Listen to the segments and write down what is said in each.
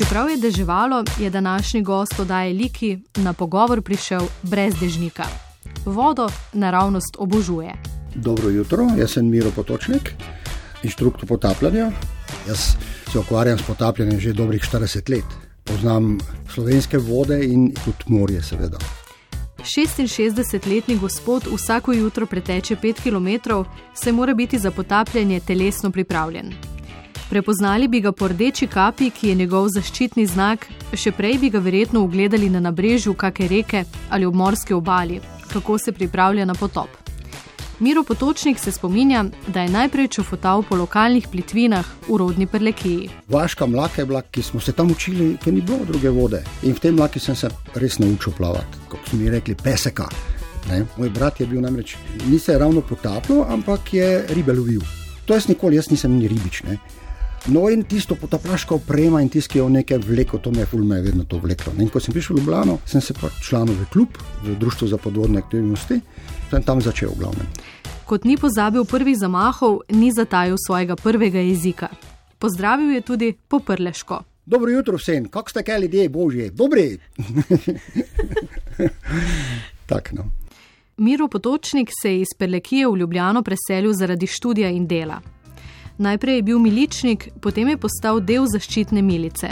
Čeprav je deževalo, je današnji gost oddaje Liki na pogovor prišel brez dežnika. Vodo naravnost obožuje. Dobro jutro, jaz sem Miro Potočnik, inštruktor potapljanja. Jaz se ukvarjam s potapljanjem že dobrih 40 let. Poznam slovenske vode in tudi morje, seveda. 66-letni gospod vsako jutro preteče 5 km, se mora biti za potapljanje telesno pripravljen. Prepoznali bi ga po rdeči kapi, ki je njegov zaščitni znak, še prej bi ga verjetno ugledali na nabrežju kakšne reke ali ob morski obali, kako se pripravlja na potop. Miro Potočnik se spominja, da je najprej čofotal po lokalnih plitvinah v rodni Prlekiji. Vaška mlaka je bila, ki smo se tam učili, ker ni bilo druge vode. In v tem mlaki sem se res naučil plavati, kot so mi rekli, peseka. Ne? Moj brat je bil namreč, ni se ravno potapljal, ampak je ribe lovil. To jaz nikoli, jaz nisem ni ribič. Ne? No, in tisto potaplaška oprema in tisti, ki je v nekaj vleko, to me je fulme vedno to vleklo. In ko sem prišel v Ljubljano, sem se pa članil v klub, v Društvo za podvodne aktivnosti, sem tam začel v glavnem. Kot ni pozabil prvih zamahov, ni zatajil svojega prvega jezika. Pozdravil je tudi poprleško. Dobro jutro vsem, kako ste kaj ljudje, božje, dobri. tak, no. Miro Potočnik se je iz Perlekije v Ljubljano preselil zaradi študija in dela. Najprej je bil miličnik, potem je postal del zaščitne milice.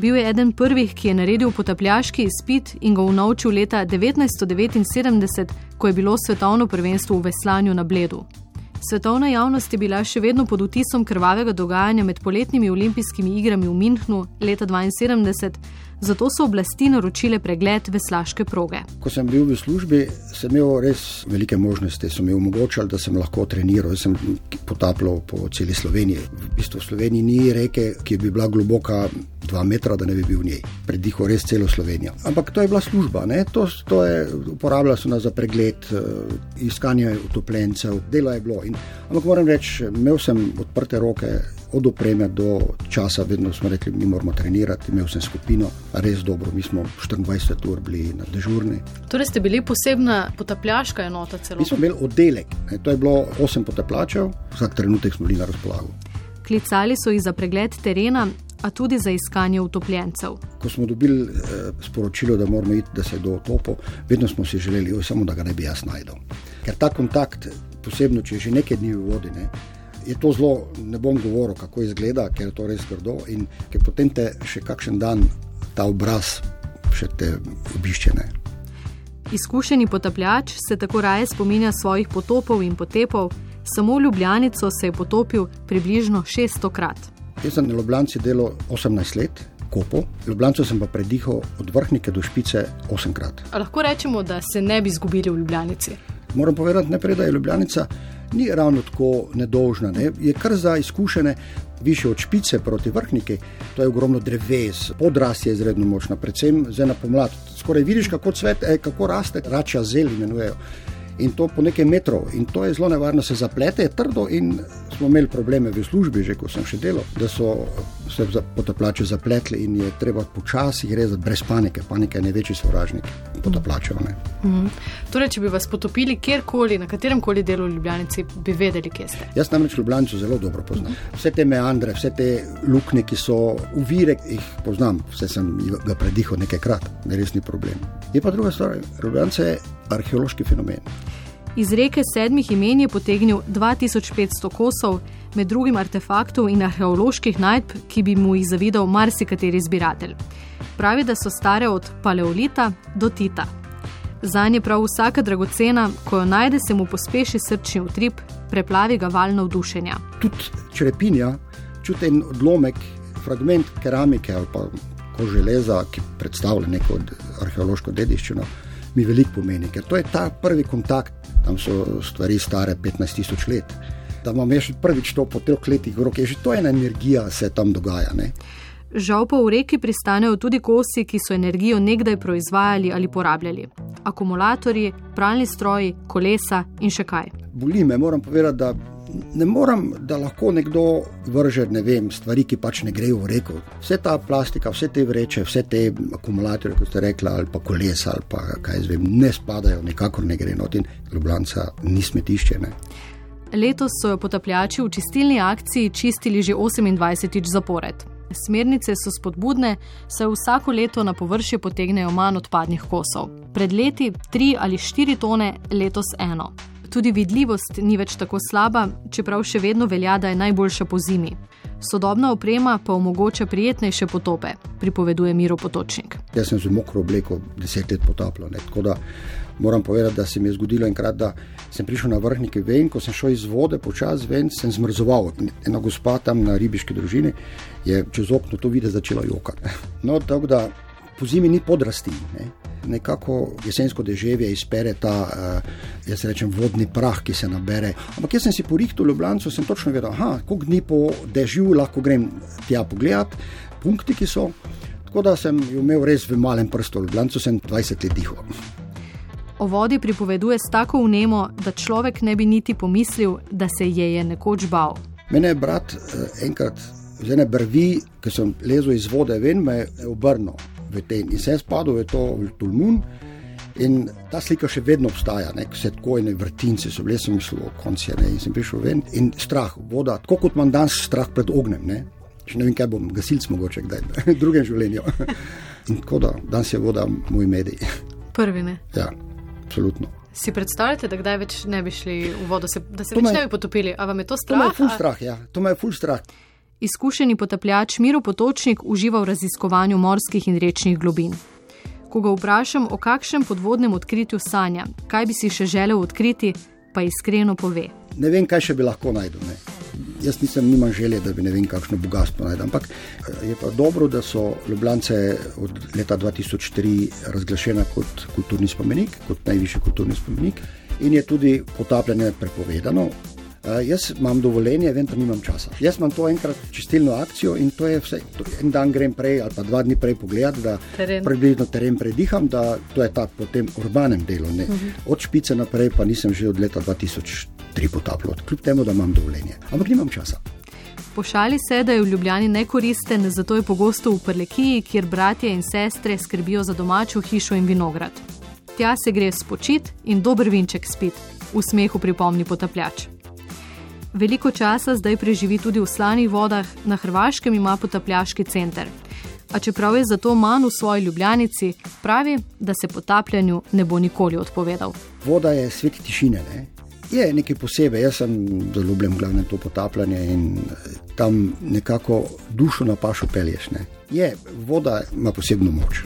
Bil je eden prvih, ki je naredil potapljaški izpit in ga unovčil leta 1979, ko je bilo svetovno prvenstvo v veslanju na Bledu. Svetovna javnost je bila še vedno pod vtisom krvavega dogajanja med poletnimi olimpijskimi igrami v Münchnu leta 1972, zato so oblasti naročile pregled veslaške proge. Ko sem bil v službi, sem imel res velike možnosti, so mi omogočali, da sem lahko treniral. Jaz sem potapljal po celi Sloveniji. V bistvu v Sloveniji ni reke, ki bi bila globoka dva metra, da ne bi bil v njej. Predihal res celo Slovenijo. Ampak to je bila služba, to, to je uporabljala so nas za pregled, uh, iskanje utopljencev, delo je bilo. In, ampak moram reči, imel sem odprte roke od opreme do časa, vedno smo rekli, mi moramo trenirati. Imel sem skupino, res dobro, mi smo 24 ur bili na dežurni. Torej ste bili posebna potapljaška enota celo? Mi smo imeli oddelek, ne, to je bilo 8 potapljačev, vsak trenutek smo bili na razpolago. Klicali so jih za pregled terena, a tudi za iskanje utopljencev. Ko smo dobili eh, sporočilo, da moramo iti, da se do otopo, vedno smo si želeli, oj, samo da ga ne bi jaz najdel. Ker ta kontakt, posebno če je že nekaj dni v vodi, ne, je to zelo, ne bom govoril, kako izgleda, ker je to res grdo in ker potem te še kakšen dan ta obraz še te obiščene. Izkušeni potapljač se tako raje spominja svojih potopov in potepov, samo v Ljubljanico se je potopil približno 600 krat. Jaz sem na Ljubljanci delal 18 let. Kopo. Ljubljano sem pa predihal od vrhnike do špice 8 krat. A lahko rečemo, da se ne bi izgubili v Ljubljanici? Moram povedati najprej, da je Ljubljana ni ravno tako nedolžna. Ne? Je kar za izkušene, više od špice proti vrhniki, to je ogromno dreves, podrast je izredno močna, predvsem zdaj na pomlad. Skoraj vidiš, kako, cvet, eh, kako raste, rača zel imenujejo in to po nekaj metrov. In to je zelo nevarno, se zaplete, je trdo. In smo imeli probleme v službi, že ko sem še delal, da so se potapljači zapletli in je treba počasi rezati, brez panike. Panika je največji sovražnik potapljačev. Mm -hmm. Torej, če bi vas potopili kjerkoli, na katerem koli delu Ljubljana, bi vedeli, kje ste. Jaz namreč Ljubljano zelo dobro poznam. Vse te meandre, vse te luknje, ki so uvire, jih poznam, vse sem ga predihal nekajkrat, ne resni problem. Je pa druga stvar, Ljubljana je arheološki fenomen. Iz reke sedmih imen je potegnil 2500 kosov, med drugim artefaktov in arheoloških najdb, ki bi mu jih zavidal marsikateri zbiratelj. Pravi, da so stare od paleolita do tita. Za nje prav vsaka dragocena, ko jo najde, se mu pospeši srčni utrip, preplavi ga val navdušenja. Tudi črepinja, čuti en odlomek, fragment keramike ali pa koželeza, ki predstavlja neko arheološko dediščino mi veliko pomeni, ker to je ta prvi kontakt, tam so stvari stare 15 tisoč let. Da imam še prvič to po treh letih v roki, že to je ena energija, se tam dogaja. Ne? Žal pa v reki pristanejo tudi kosi, ki so energijo nekdaj proizvajali ali porabljali. Akumulatorji, pralni stroji, kolesa in še kaj. Boli me, moram povedati, da ne morem, da lahko nekdo vrže ne vem, stvari, ki pač ne grejo v reko. Vse ta plastika, vse te vreče, vse te akumulatorje, kot ste rekli, ali pa kolesa, ali pa kaj zvem, ne spadajo, nikakor ne gre not in Ljubljana ni smetišče. Ne. Letos so jo potapljači v čistilni akciji čistili že 28. zapored. Smernice so spodbudne, saj vsako leto na površje potegnejo manj odpadnih kosov. Pred leti 3 ali 4 tone, letos eno. Tudi vidljivost ni več tako slaba, čeprav še vedno velja, da je najboljša po zimi. Sodobna oprema pa omogoča prijetnejše potope, pripoveduje Miro Potočnik. Jaz sem z mokro obleko deset let potapljal. Tako da moram povedati, da se mi je zgodilo enkrat, da sem prišel na vrhnike ven, ko sem šel iz vode počasi ven, sem zmrzoval. Ena gospa tam na ribiški družini je čez okno to videla, začela jokati. No, tako da po zimi ni podrasti. Ne. Nekako jesensko deževje izpere ta, uh, jaz rečem, vodni prah, ki se nabere. Ampak jaz sem si po Rihtu Ljubljana, sem točno vedel, koliko dni po dežju lahko grem tja pogledat, punkti, ki so. Tako da sem imel res v malem prstu, v Ljubljana sem 20 let dihal. O vodi pripoveduje s tako vnemo, da človek ne bi niti pomislil, da se je je nekoč bal. Mene je brat uh, enkrat z ene brvi, ki sem lezel iz vode ven, me je obrnil v ten in sem spadal v to Tulmun. In ta slika še vedno obstaja, ne? vse tako in vrtinci so bili, sem konci je ne. In sem prišel ven in strah, voda, tako kot imam danes strah pred ognjem. Ne? Še ne vem, kaj bom, gasilc mogoče kdaj, v drugem življenju. In tako da, danes je voda moj medij. Prvi ne. Ja, absolutno. Si predstavljate, da kdaj več ne bi šli v vodo, se, da se to več me, ne bi potopili? A vam je to strah? To me je ful strah, ja, to me je ful strah. Izkušeni potapljač Miro Potočnik uživa v raziskovanju morskih in rečnih globin. Ko ga vprašam, o kakšnem podvodnem odkritju sanja, kaj bi si še želel odkriti, pa iskreno pove. Ne vem, kaj še bi lahko najdel. Ne. Jaz nisem nimam želje, da bi ne vem, kakšno bogatstvo najdel. Ampak eh, je pa dobro, da so Ljubljance od leta 2003 razglašena kot kulturni spomenik, kot najvišji kulturni spomenik. In je tudi potapljanje prepovedano, jaz imam dovoljenje, vem, da nimam časa. Jaz imam to enkrat čistilno akcijo in to je vse. To en dan grem prej ali pa dva dni prej pogledati, da teren. približno teren prediham, da to je ta potem urbanem delu. Uh mhm. -huh. Od špice naprej pa nisem že od leta 2003 potapljal, kljub temu, da imam dovoljenje. Ampak nimam časa. Pošali se, da je v Ljubljani nekoristen, zato je pogosto v Prlekiji, kjer bratje in sestre skrbijo za domačo hišo in vinograd. Tja se gre spočit in dober vinček spit, v smehu pripomni potapljač. Veliko časa zdaj preživi tudi v slanih vodah, na Hrvaškem ima potapljaški center. A čeprav je zato manj v svoji ljubljenici, pravi, da se potapljanju ne bo nikoli odpovedal. Voda je svet tišine. Ne? Je nekaj posebej, jaz sem zelo ljubljen, glavno to potapljanje in eh, tam nekako dušo na pašu pelješ. Ne? Je, voda ima posebno moč.